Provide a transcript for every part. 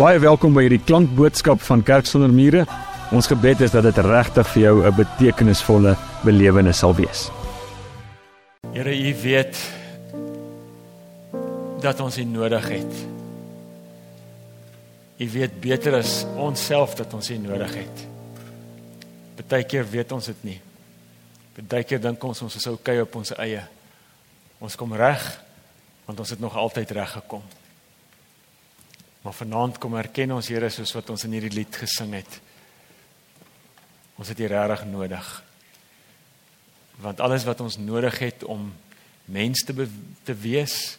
Baie welkom by hierdie klankboodskap van Kerk sonder mure. Ons gebed is dat dit regtig vir jou 'n betekenisvolle belewenis sal wees. Here, U weet dat ons U nodig het. U weet beter as ons self dat ons U nodig het. Partykeer weet ons dit nie. Partykeer dink ons ons is okay op ons eie. Ons kom reg want ons het nog altyd reg gekom. Maar vanaand kom erken ons Here soos wat ons in hierdie lied gesing het. Ons het U regtig nodig. Want alles wat ons nodig het om mens te te wees,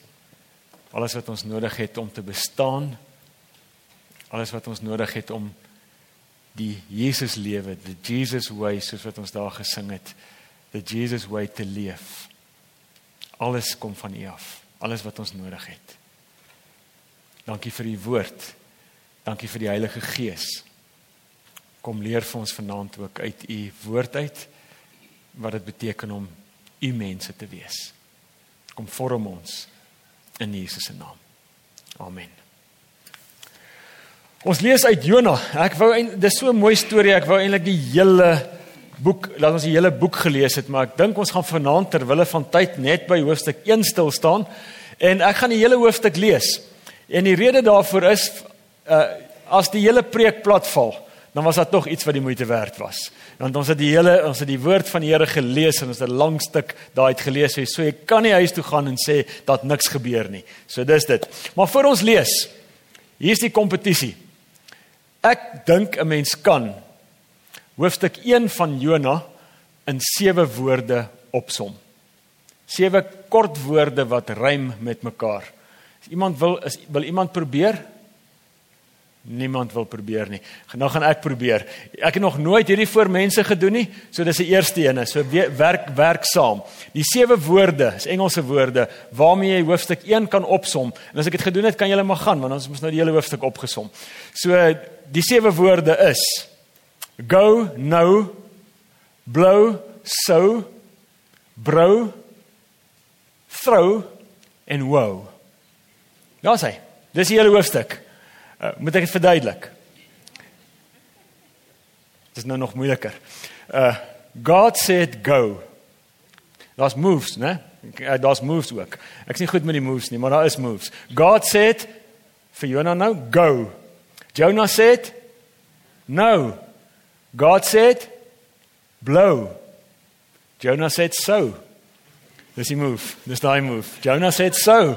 alles wat ons nodig het om te bestaan, alles wat ons nodig het om die Jesus lewe, the Jesus way soos wat ons daar gesing het, the Jesus way te leef. Alles kom van U af, alles wat ons nodig het. Dankie vir u woord. Dankie vir die Heilige Gees. Kom leer vir ons vanaand ook uit u woord uit wat dit beteken om u mense te wees. Kom vorm ons in Jesus se naam. Amen. Ons lees uit Jona. Ek wou dis so 'n mooi storie. Ek wou eintlik die hele boek, laat ons die hele boek gelees het, maar ek dink ons gaan vanaand ter wille van tyd net by hoofstuk 1 stil staan en ek gaan die hele hoofstuk lees. En die rede daarvoor is uh as die hele preek plat val, dan was dit tog iets wat die moeite werd was. Want ons het die hele ons het die woord van die Here gelees en ons het 'n lang stuk daai uit gelees. So jy kan nie huis toe gaan en sê dat niks gebeur nie. So dis dit. Maar voor ons lees, hier's die kompetisie. Ek dink 'n mens kan hoofstuk 1 van Jona in 7 woorde opsom. 7 kort woorde wat rym met mekaar. As iemand wil is wil iemand probeer? Niemand wil probeer nie. Nou gaan ek probeer. Ek het nog nooit hierdie voor mense gedoen nie, so dis die eerste ene. So werk werk saam. Die sewe woorde, is Engelse woorde waarmee jy hoofstuk 1 kan opsom. En as ek dit gedoen het, kan julle maar gaan want ons het nou die hele hoofstuk opgesom. So die sewe woorde is go, no, blow, so, bro, throw en wow. Daar's hy. Dis die hele hoofstuk. Uh, moet ek dit verduidelik? Dit is nou nog moeiliker. Uh God said go. Daar's moves, né? Uh, daar's moves ook. Ek's nie goed met die moves nie, maar daar is moves. God said vir Jonah nou go. Jonah said no. God said blow. Jonah said so. Dis die move. Dis daai move. Jonah said so.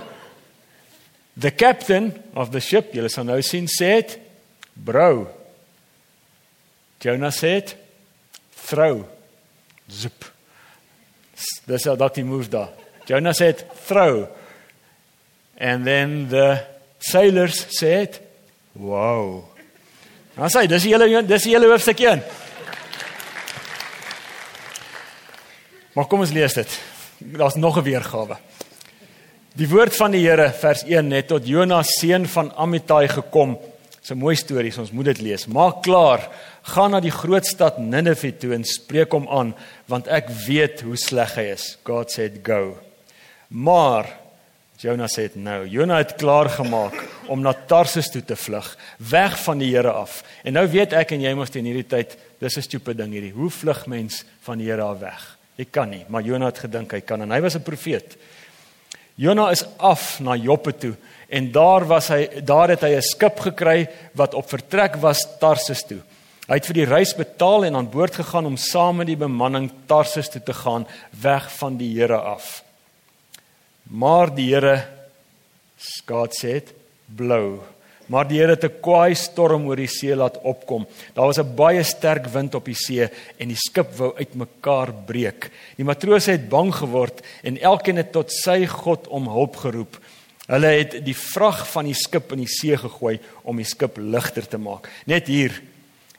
The captain of the ship, julle sal nou sien, sê dit, "Bro." Jonah sê dit, "Throw." Zip. Dis al dat hy move daar. Jonah sê dit, "Throw." And then the sailors said, "Wow." Nou sê, dis die hele dis die hele hoofstuk 1. Maar kom ons lees dit. Daar's nog 'n weergawe. Die woord van die Here vers 1 het tot Jonas seun van Amittai gekom. Dis 'n mooi storie, so ons moet dit lees. Maak klaar, gaan na die groot stad Ninive toe en spreek hom aan, want ek weet hoe sleg hy is. God said go. Maar Jonas sê nou, Jonas het klaar gemaak om na Tarsus toe te vlug, weg van die Here af. En nou weet ek en jy mos in hierdie tyd, dis 'n stupid ding hierdie. Hoe vlug mens van die Here af weg? Jy kan nie, maar Jonas het gedink hy kan en hy was 'n profeet. Jona is af na Joppe toe en daar was hy daar het hy 'n skip gekry wat op vertrek was Tarsus toe. Hy het vir die reis betaal en aan boord gegaan om saam met die bemanning Tarsus toe te gaan weg van die Here af. Maar die Here skaat sê dit blou Maar die Here het 'n kwaai storm oor die see laat opkom. Daar was 'n baie sterk wind op die see en die skip wou uitmekaar breek. Die matrose het bang geword en elkeen het tot sy God om hulp geroep. Hulle het die vrag van die skip in die see gegooi om die skip ligter te maak. Net hier.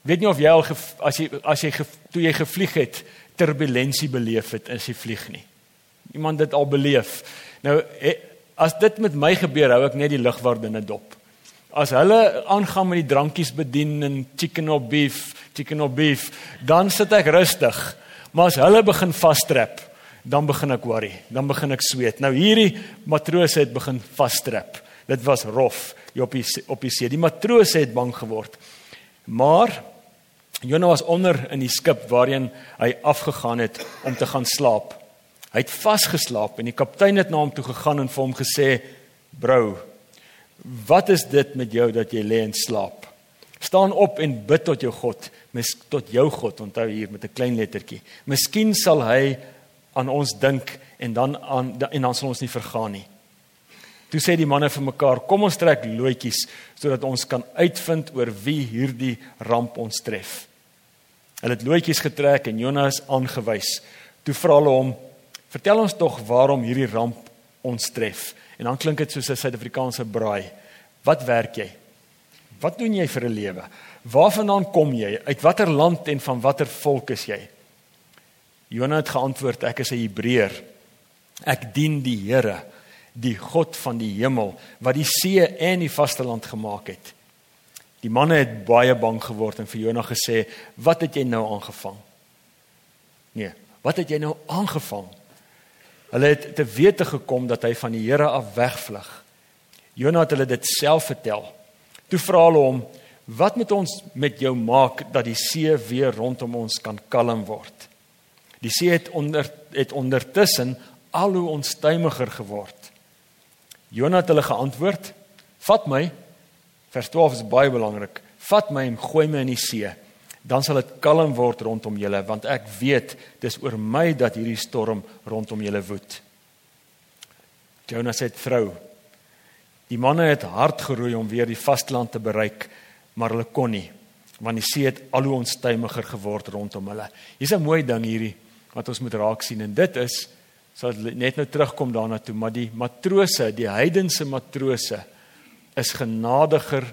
Weet nie of jy al as jy as jy toe jy gevlieg het turbulensie beleef het as jy vlieg nie. Iemand dit al beleef. Nou as dit met my gebeur, hou ek net die lugwardinne dop. As hulle aangaan met die drankies bedien en chicken or beef, chicken or beef, dan sit ek rustig. Maar as hulle begin vastrap, dan begin ek worry, dan begin ek sweet. Nou hierdie matrose het begin vastrap. Dit was rof op die op die see. Die matrose het bang geword. Maar Jona was onder in die skip waarheen hy afgegaan het om te gaan slaap. Hy het vasgeslaap en die kaptein het na hom toe gegaan en vir hom gesê: "Brou, wat is dit met jou dat jy lê en slaap? Staan op en bid tot jou God, mis tot jou God, onthou hier met 'n klein lettertjie. Miskien sal hy aan ons dink en dan aan en dan sal ons nie vergaan nie." Toe sê die manne vir mekaar: "Kom ons trek loetjies sodat ons kan uitvind oor wie hierdie ramp ons tref." Hulle het loetjies getrek en Jonas aangewys. Toe vra hulle hom: Vertel ons tog waarom hierdie ramp ons tref. En dan klink dit soos 'n Suid-Afrikaanse braai. Wat werk jy? Wat doen jy vir 'n lewe? Waarvandaan kom jy? Uit watter land en van watter volk is jy? Jonah het geantwoord: Ek is 'n Hebreër. Ek dien die Here, die God van die hemel wat die see en die vasteland gemaak het. Die manne het baie bang geword en vir Jonah gesê: "Wat het jy nou aangevang?" Nee, wat het jy nou aangevang? Hulle het te wete gekom dat hy van die Here af wegvlug. Jonah het hulle dit self vertel. Toe vra hulle hom: "Wat moet ons met jou maak dat die see weer rondom ons kan kalm word?" Die see het onder het ondertussen al hoe onstuimiger geword. Jonah het hulle geantwoord: "Vat my." Vers 12 is baie belangrik. "Vat my en gooi my in die see." Dan sal dit kalm word rondom julle want ek weet dis oor my dat hierdie storm rondom julle woed. Jonas het vrou. Die manne het hard geroei om weer die vasteland te bereik, maar hulle kon nie want die see het al hoe onstuimiger geword rondom hulle. Hier's 'n mooi ding hierdie wat ons moet raak sien en dit is sal net nou terugkom daarna toe, maar die matrose, die heidense matrose is genadiger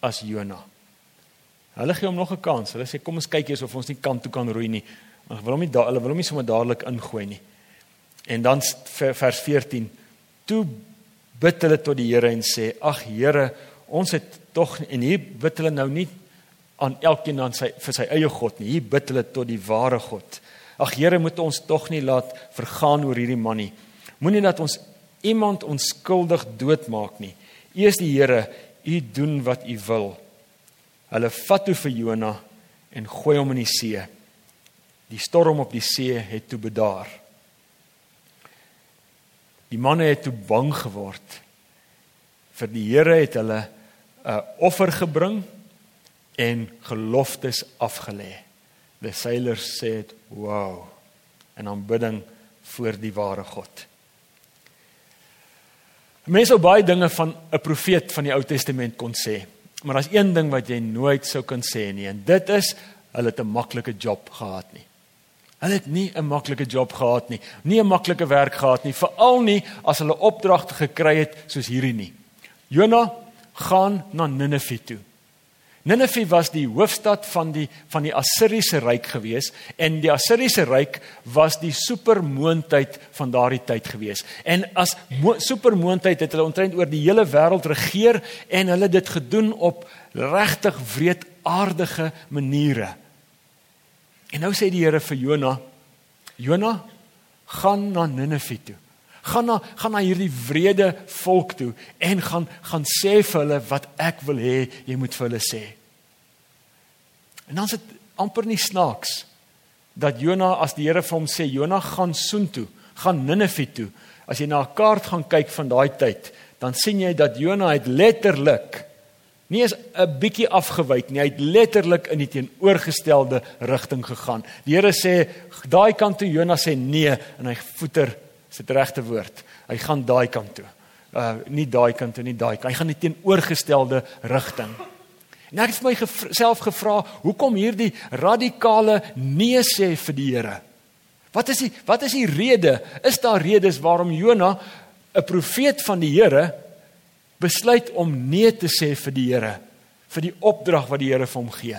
as Jonah. Hulle gee hom nog 'n kans. Hulle sê kom ons kyk eers of ons nie kant toe kan roei nie. Hulle wil hom nie hulle wil hom nie sommer dadelik ingooi nie. En dan vers 14. Toe bid hulle tot die Here en sê: "Ag Here, ons het tog en hier bid hulle nou nie aan elkeen aan sy vir sy eie God nie. Hier bid hulle tot die ware God. Ag Here, moet ons tog nie laat vergaan oor hierdie man nie. Moenie dat ons iemand onskuldig doodmaak nie. U is die Here, u doen wat u wil." Hulle vat toe vir Jona en gooi hom in die see. Die storm op die see het toe bedaar. Die manne het toe bang geword. Vir die Here het hulle 'n offer gebring en geloftes afgelê. The sailors said, "Wow." En aanbidding voor die ware God. Mense ou baie dinge van 'n profeet van die Ou Testament kon sê. Maar daar's een ding wat jy nooit sou kan sê nie en dit is hulle het 'n maklike job gehad nie. Hulle het nie 'n maklike job gehad nie, nie 'n maklike werk gehad nie, veral nie as hulle opdragte gekry het soos hierdie nie. Jona gaan na Ninive toe. Ninive was die hoofstad van die van die Assiriese ryk gewees en die Assiriese ryk was die supermoondheid van daardie tyd gewees. En as supermoondheid het hulle omtrent oor die hele wêreld regeer en hulle dit gedoen op regtig wreedaardige maniere. En nou sê die Here vir Jona: Jona, gaan na Ninive toe. Gaan na gaan na hierdie wrede volk toe en gaan gaan sê vir hulle wat ek wil hê jy moet vir hulle sê. En dan is dit amper nie snaaks dat Jona as die Here vir hom sê Jona gaan soontoe, gaan Ninive toe. As jy na 'n kaart gaan kyk van daai tyd, dan sien jy dat Jona het letterlik nie eens 'n bietjie afgewyk nie. Hy het letterlik in die teenoorgestelde rigting gegaan. Die Here sê daai kant toe, Jona sê nee en hy voeter is dit regte woord. Hy gaan daai kant toe. Uh nie daai kant toe nie, daai kant. Hy gaan die teenoorgestelde rigting. En ek het my self gevra, hoekom hierdie radikale nee sê vir die Here? Wat is die wat is die rede? Is daar redes waarom Jona, 'n profeet van die Here, besluit om nee te sê vir die Here, vir die opdrag wat die Here vir hom gee?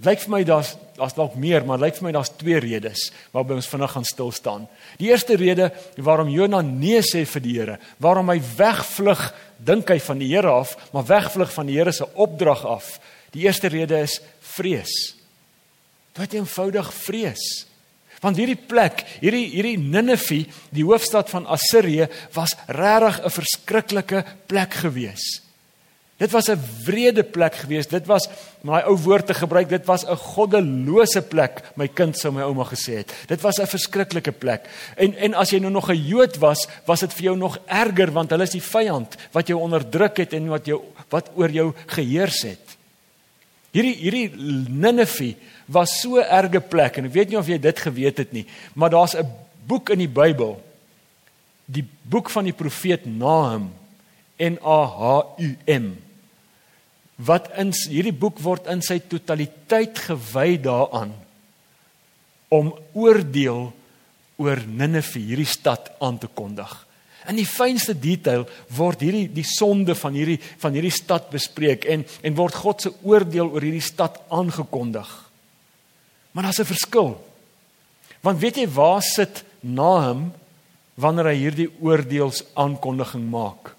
Lyk vir my daar's daar's dalk meer, maar lyk vir my daar's twee redes waarby ons vinnig gaan stil staan. Die eerste rede waarom Jona nee sê vir die Here, waarom hy wegvlug, dink hy van die Here af, maar wegvlug van die Here se opdrag af. Die eerste rede is vrees. Wat eenvoudig vrees. Want hierdie plek, hierdie hierdie Ninive, die hoofstad van Assirië, was regtig 'n verskriklike plek gewees. Dit was 'n wrede plek gewees. Dit was my ou woord te gebruik, dit was 'n goddelose plek, my kind sou my ouma gesê het. Dit was 'n verskriklike plek. En en as jy nou nog 'n Jood was, was dit vir jou nog erger want hulle is die vyand wat jou onderdruk het en wat jou wat oor jou geheers het. Hierdie hierdie Ninive was so 'n erge plek en ek weet nie of jy dit geweet het nie, maar daar's 'n boek in die Bybel. Die boek van die profeet Nahum. N A H U M wat in hierdie boek word in sy totaliteit gewy daaraan om oordeel oor Ninive hierdie stad aan te kondig. In die fynste detail word hierdie die sonde van hierdie van hierdie stad bespreek en en word God se oordeel oor hierdie stad aangekondig. Maar daar's 'n verskil. Want weet jy waar sit Nahum wanneer hy hierdie oordeels aankondiging maak?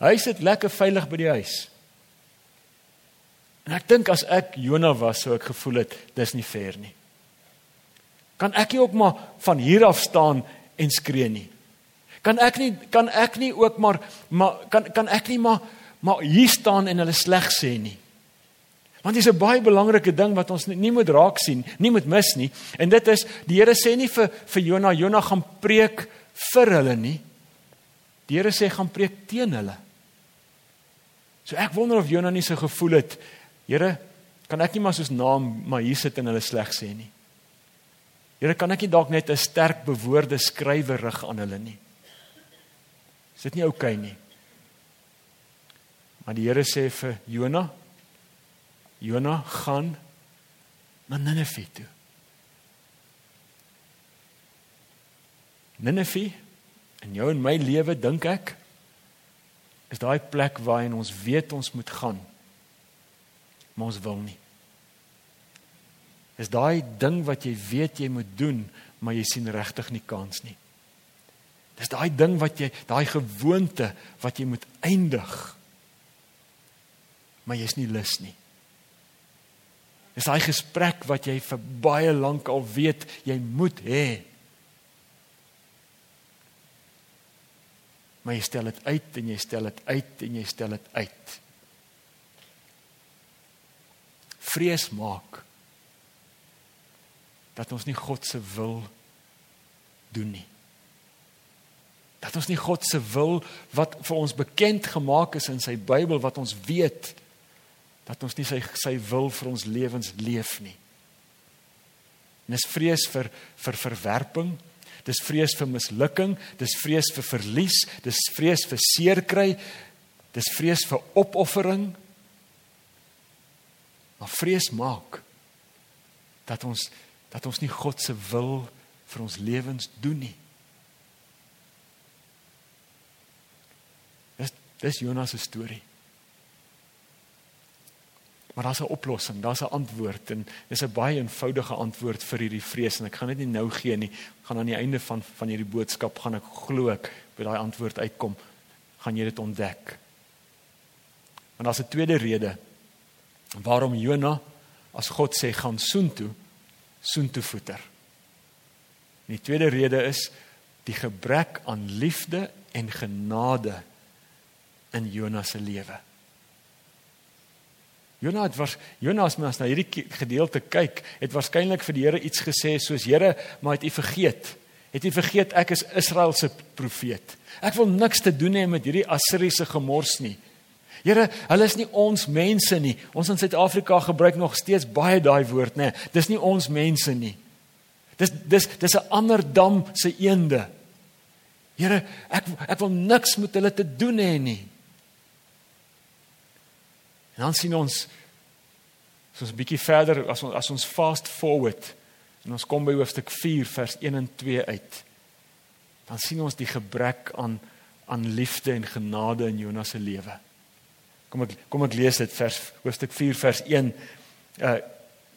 Hy sit lekker veilig by die huis. En ek dink as ek Jona was, sou ek gevoel het dis nie fair nie. Kan ek nie ook maar van hier af staan en skree nie? Kan ek nie kan ek nie ook maar maar kan kan ek nie maar maar hier staan en hulle sleg sê nie? Want dis 'n baie belangrike ding wat ons nie moet raak sien, nie moet mis nie. En dit is die Here sê nie vir vir Jona, Jona gaan preek vir hulle nie. Die Here sê gaan preek teen hulle. So ek wonder of Jona nie so gevoel het Here, kan ek nie maar soos naam maar hier sit en hulle sleg sê nie. Here, kan ek nie dalk net 'n sterk bewoorde skrywer rig aan hulle nie. Is dit nie oukei okay nie? Maar die Here sê vir Jona, Jona gaan na Ninive toe. Ninive in jou en my lewe dink ek is daai plek waarheen ons weet ons moet gaan maar ons wil nie. Is daai ding wat jy weet jy moet doen, maar jy sien regtig nie kans nie. Dis daai ding wat jy, daai gewoonte wat jy moet eindig. Maar jy's nie lus nie. Dis daai gesprek wat jy vir baie lank al weet jy moet hê. Maar jy stel dit uit en jy stel dit uit en jy stel dit uit. Vrees maak dat ons nie God se wil doen nie. Dat ons nie God se wil wat vir ons bekend gemaak is in sy Bybel wat ons weet dat ons nie sy sy wil vir ons lewens leef nie. En dis vrees vir vir verwerping, dis vrees vir mislukking, dis vrees vir verlies, dis vrees vir seer kry, dis vrees vir opoffering, maar vrees maak dat ons dat ons nie God se wil vir ons lewens doen nie. Dis dis Jonas se storie. Maar daar's 'n oplossing, daar's 'n antwoord en dis 'n baie eenvoudige antwoord vir hierdie vrees en ek gaan dit nie nou gee nie. Ek gaan aan die einde van van hierdie boodskap gaan ek glo ek by daai antwoord uitkom, gaan jy dit ontdek. Want daar's 'n tweede rede waarom Jona as God sê gaan soontoe soontoe voeter. Die tweede rede is die gebrek aan liefde en genade in Jona se lewe. Jona het was Jonas mens na hierdie gedeelte kyk, het waarskynlik vir die Here iets gesê soos Here, maar het u vergeet? Het u vergeet ek is Israel se profeet? Ek wil niks te doen hê met hierdie Assiriese gemors nie. Here, hulle is nie ons mense nie. Ons in Suid-Afrika gebruik nog steeds baie daai woord, nê. Dis nie ons mense nie. Dis dis dis 'n ander dam se eende. Here, ek ek wil niks met hulle te doen hê nie. En dan sien ons soos 'n bietjie verder as ons as ons fast forward en ons kom by hoofstuk 4 vers 1 en 2 uit. Dan sien ons die gebrek aan aan liefde en genade in Jonas se lewe. Kom ek kom ek lees dit vers hoofstuk 4 vers 1. Uh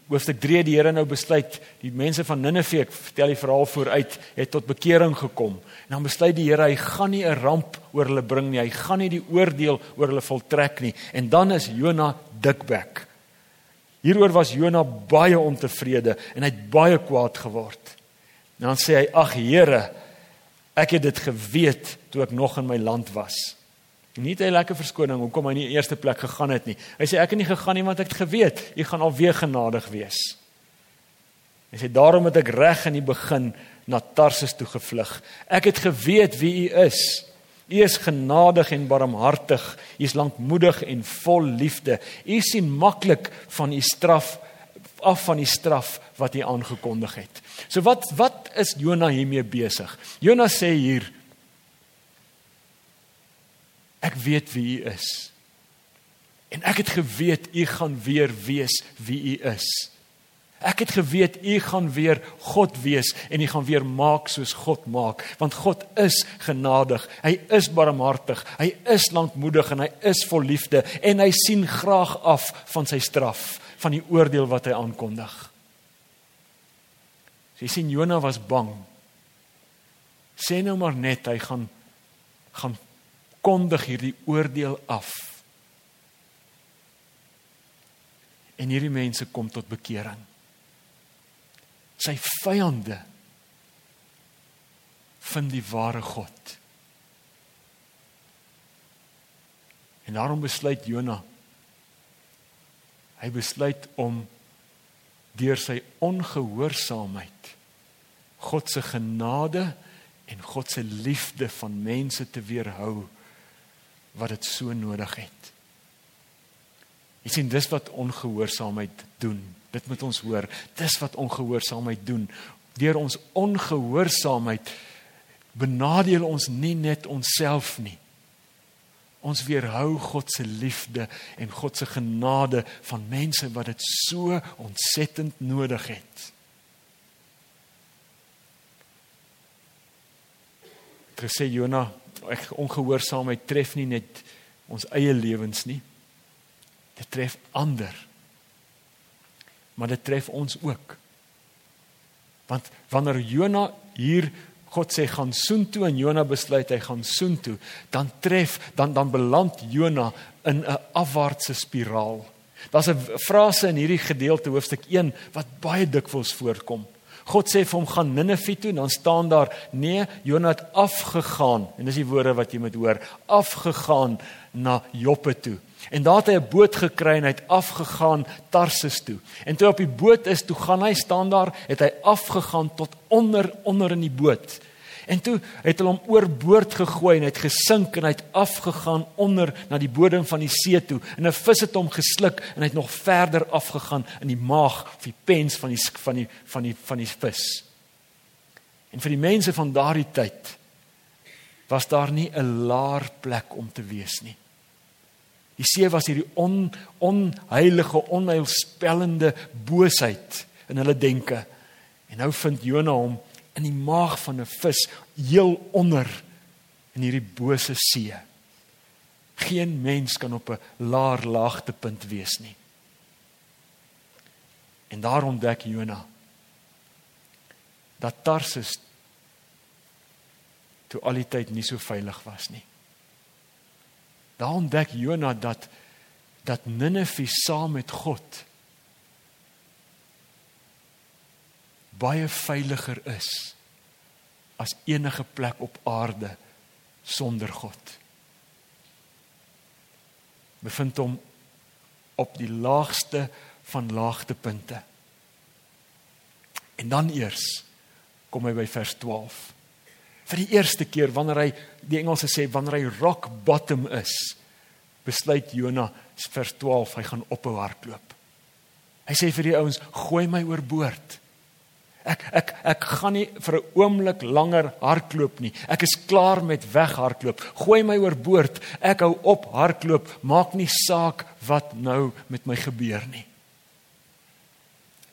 hoofstuk 3 die Here nou besluit die mense van Ninive ek vertel die verhaal vooruit het tot bekering gekom. En dan besluit die Here hy gaan nie 'n ramp oor hulle bring nie. Hy gaan nie die oordeel oor hulle voltrek nie. En dan is Jona dikbek. Hieroor was Jona baie ontevrede en hy het baie kwaad geword. En dan sê hy: "Ag Here, ek het dit geweet toe ek nog in my land was." Nie 'n lekker verskoning hoekom hy nie in die eerste plek gegaan het nie. Hy sê ek het nie gegaan nie want ek het geweet u gaan alweer genadig wees. Hy sê daarom het ek reg in die begin na Tarsus toe gevlug. Ek het geweet wie u is. U is genadig en barmhartig. U is lankmoedig en vol liefde. U sien maklik van u straf af van die straf wat hy aangekondig het. So wat wat is Jona hiermee besig? Jona sê hier Ek weet wie u is. En ek het geweet u gaan weer wees wie u is. Ek het geweet u gaan weer God wees en u gaan weer maak soos God maak, want God is genadig. Hy is barmhartig. Hy is lankmoedig en hy is vol liefde en hy sien graag af van sy straf, van die oordeel wat hy aankondig. Sy sien Jona was bang. Sê nou maar net hy gaan gaan kondig hierdie oordeel af. En hierdie mense kom tot bekering. Sy vyande vind die ware God. En daarom besluit Jona hy besluit om deur sy ongehoorsaamheid God se genade en God se liefde van mense te weerhou wat dit so nodig het. Jy sien dis wat ongehoorsaamheid doen. Dit moet ons hoor. Dis wat ongehoorsaamheid doen. Deur ons ongehoorsaamheid benadeel ons nie net onsself nie. Ons weerhou God se liefde en God se genade van mense wat dit so ontsettend nodig het. Gesê Jonah ek ongehoorsaamheid tref nie net ons eie lewens nie. Dit tref ander. Maar dit tref ons ook. Want wanneer Jona hier God sê gaan soontoe en Jona besluit hy gaan soontoe, dan tref dan dan beland Jona in 'n afwaartse spiraal. Daar's 'n frase in hierdie gedeelte hoofstuk 1 wat baie dikwels voorkom. God sê vir hom gaan Ninive toe en dan staan daar nee Jona het afgegaan en dis die woorde wat jy moet hoor afgegaan na Joppe toe. En daar het hy 'n boot gekry en hy het afgegaan Tarsus toe. En toe op die boot is toe gaan hy staan daar het hy afgegaan tot onder onder in die boot En toe het hulle hom oorboord gegooi en hy het gesink en hy het afgegaan onder na die bodem van die see toe. En 'n vis het hom gesluk en hy het nog verder afgegaan in die maag of die pens van die van die van die van die vis. En vir die mense van daardie tyd was daar nie 'n laer plek om te wees nie. Die see was hierdie on onheilige, onheilspellende boosheid in hulle denke. En nou vind Jona hom in die maag van 'n vis heel onder in hierdie bose see. Geen mens kan op 'n laer laagtepunt wees nie. En daar ontdek Jona dat Tarsus toe al die tyd nie so veilig was nie. Daar ontdek Jona dat dat Ninive saam met God baie veiliger is as enige plek op aarde sonder God. Bevind hom op die laagste van laagtepunte. En dan eers kom hy by vers 12. Vir die eerste keer wanneer hy die Engelse sê wanneer hy rock bottom is, besluit Jona vers 12 hy gaan ophou hardloop. Hy sê vir die ouens, gooi my oorboord. Ek ek ek gaan nie vir 'n oomblik langer hardloop nie. Ek is klaar met weghardloop. Gooi my oorboord. Ek hou op hardloop. Maak nie saak wat nou met my gebeur nie.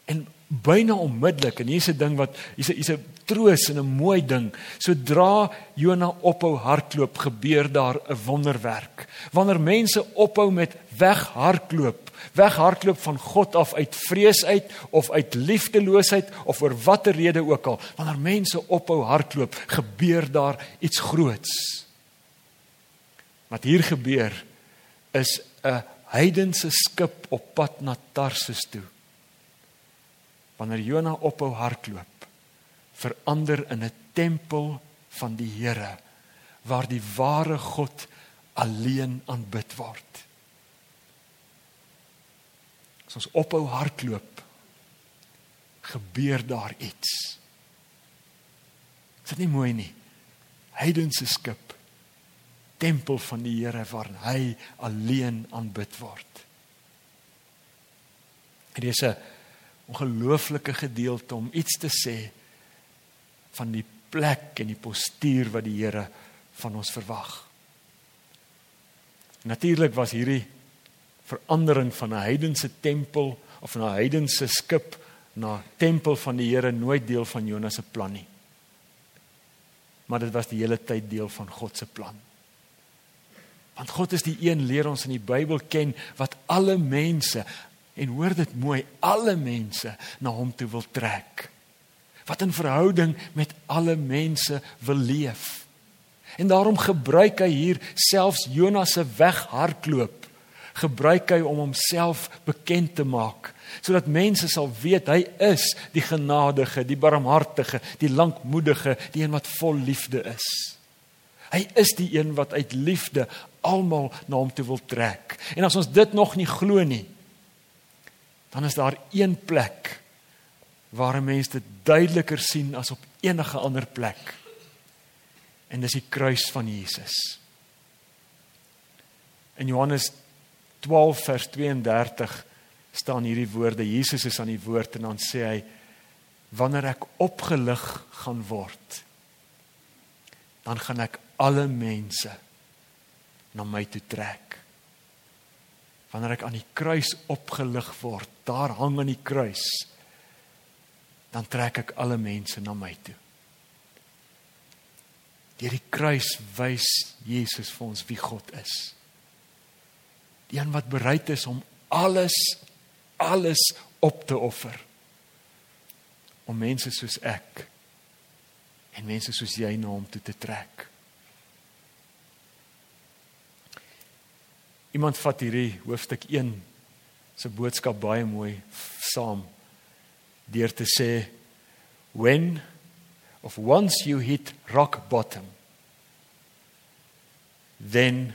En byna onmiddellik en hier's 'n ding wat hier's 'n hier's 'n troos en 'n mooi ding. Sodra Jona ophou hardloop, gebeur daar 'n wonderwerk. Wanneer mense ophou met weghardloop, weghardloop van God af uit vrees uit of uit liefdeloosheid of vir watter rede ook al, wanneer mense ophou hardloop, gebeur daar iets groots. Wat hier gebeur is 'n heidense skip op pad na Tarsus toe. Wanneer Jona ophou hardloop, verander in 'n tempel van die Here waar die ware God alleen aanbid word. As ons ophou hardloop, gebeur daar iets. Is dit nie mooi nie? Heidense skip tempel van die Here waarin hy alleen aanbid word. Dit is 'n ongelooflike gedeelte om iets te sê van die plek en die postuur wat die Here van ons verwag. Natuurlik was hierdie verandering van 'n heidense tempel of 'n heidense skip na tempel van die Here nooit deel van Jonas se plan nie. Maar dit was die hele tyd deel van God se plan. Want God is die een leer ons in die Bybel ken wat alle mense en hoor dit mooi, alle mense na hom toe wil trek. Wat in verhouding met alle mense wil leef. En daarom gebruik hy hier selfs Jonas se weghardloop. Gebruik hy om homself bekend te maak sodat mense sal weet hy is die genadige, die barmhartige, die lankmoedige, die een wat vol liefde is. Hy is die een wat uit liefde almal na hom toe wil trek. En as ons dit nog nie glo nie, dan is daar een plek waar 'n mens dit duideliker sien as op enige ander plek. En dis die kruis van Jesus. In Johannes 12 vers 32 staan hierdie woorde. Jesus is aan die woord en dan sê hy wanneer ek opgelig gaan word, dan gaan ek alle mense na my toe trek. Wanneer ek aan die kruis opgelig word, daar hang aan die kruis, dan trek ek alle mense na my toe. Deur die kruis wys Jesus vir ons wie God is. Die een wat bereid is om alles alles op te offer om mense soos ek en mense soos jy na hom toe te trek. Iemand vat hierdie hoofstuk 1 se boodskap baie mooi saam deur te sê when of once you hit rock bottom then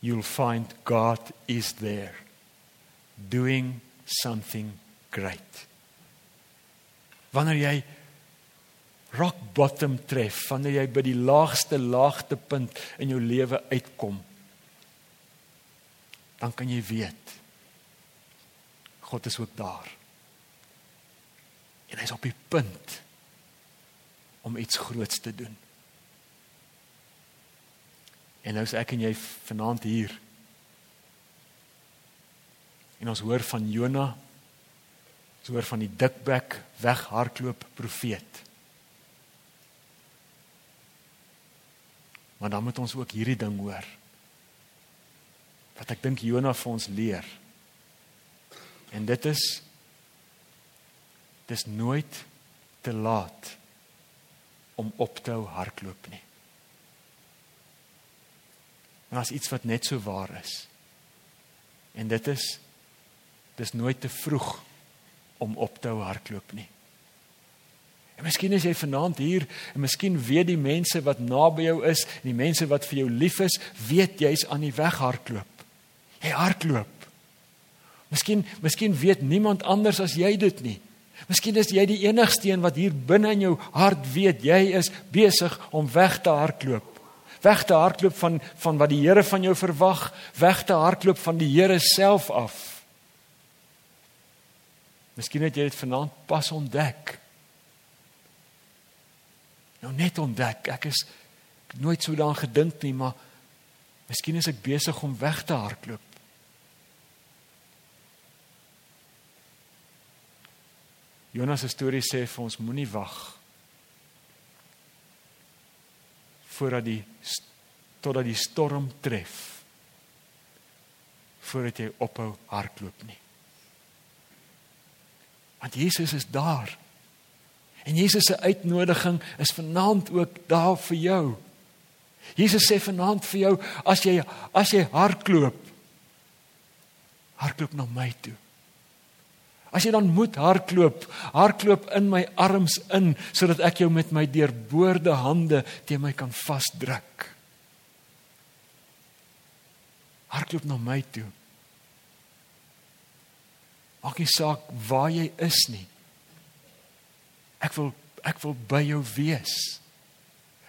you'll find God is there doing something great. Wanneer jy rock bottom tref, wanneer jy by die laagste laagtepunt in jou lewe uitkom, dan kan jy weet God is ook daar. En hy's op die punt om iets groots te doen. En nou is ek en jy vanaand hier. En ons hoor van Jona. Ons hoor van die dikbek weghardloop profeet. Maar dan moet ons ook hierdie ding hoor wat ek dink Jona vir ons leer. En dit is dis nooit te laat om op te hou hardloop nie. Maar as iets wat net so waar is. En dit is dis nooit te vroeg om op te hou hardloop nie. En miskien is jy vanaand hier en miskien weet die mense wat naby jou is, die mense wat vir jou lief is, weet jy's aan die weg hardloop. Hy hardloop. Miskien miskien weet niemand anders as jy dit nie. Miskien is jy die enigste een wat hier binne in jou hart weet jy is besig om weg te hardloop. Weg te hardloop van van wat die Here van jou verwag, weg te hardloop van die Here self af. Miskien het jy dit vanaand pas ontdek. Nou net ontdek, ek is nooit so daaraan gedink nie, maar miskien is ek besig om weg te hardloop. Jonas se storie sê vir ons moenie wag voordat die totdat die storm tref voordat jy ophou hardloop nie. Want Jesus is daar. En Jesus se uitnodiging is vanaand ook daar vir jou. Jesus sê vanaand vir jou as jy as jy hardloop hardloop na my toe. As jy dan moet hardloop, hardloop in my arms in sodat ek jou met my deurboorde hande teen my kan vasdruk. Hardloop na my toe. Maak nie saak waar jy is nie. Ek wil ek wil by jou wees.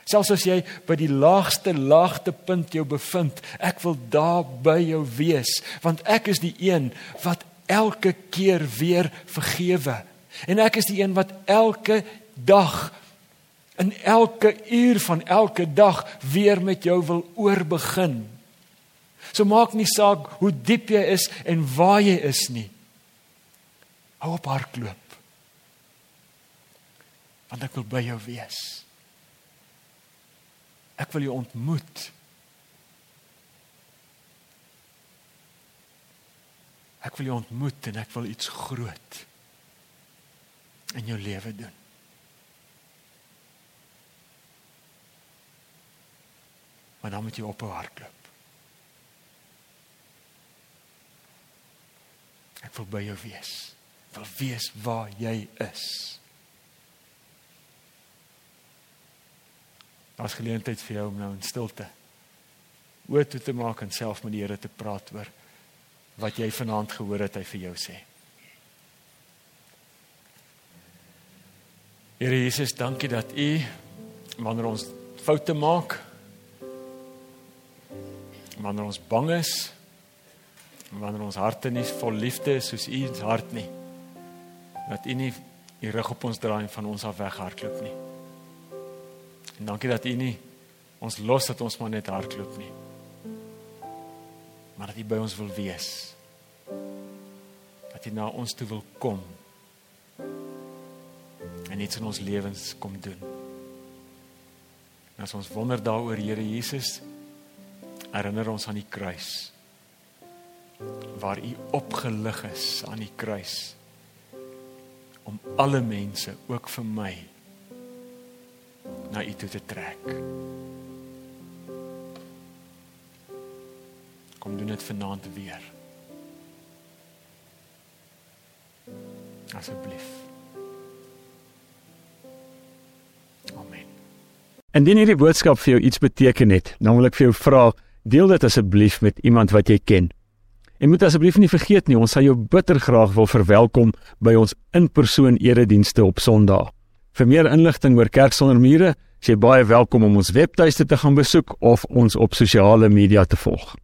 Selfs as jy by die laagste laagtepunt jou bevind, ek wil daar by jou wees, want ek is die een wat elke keer weer vergewe. En ek is die een wat elke dag in elke uur van elke dag weer met jou wil oorbegin. So maak nie saak hoe diep jy is en waar jy is nie. Hou op hardloop. Want ek wil by jou wees. Ek wil jou ontmoet. Ek wil jou ontmoet en ek wil iets groot in jou lewe doen. Maar dan moet jy ophou hardloop. Ek wil by jou wees. Ek wil weet waar jy is. Daar's geleentheid vir jou om nou in stilte oor toe te maak en self met die Here te praat oor wat jy vanaand gehoor het hy vir jou sê. Here Jesus, dankie dat U wanneer ons foute maak, wanneer ons bang is, wanneer ons harte nie vol liefde is soos U se hart nie, dat U nie U rug op ons draai en van ons af weghardloop nie. En dankie dat U nie ons los dat ons maar net hardloop nie. Maar dat U by ons wil wees. Dat U na ons toe wil kom. En iets in ons lewens kom doen. En as ons wonder daaroor Here Jesus, herinner ons aan die kruis. Waar U opgelig is aan die kruis om alle mense, ook vir my, na U toe te trek. Kom doen dit vanaand weer. Asseblief. Amen. Indien hierdie boodskap vir jou iets beteken het, dan wil ek vir jou vra, deel dit asseblief met iemand wat jy ken. En moet asseblief nie vergeet nie, ons sal jou bitter graag wil verwelkom by ons in-persoon eredienste op Sondag. Vir meer inligting oor Kerk sonder mure, is jy baie welkom om ons webtuiste te gaan besoek of ons op sosiale media te volg.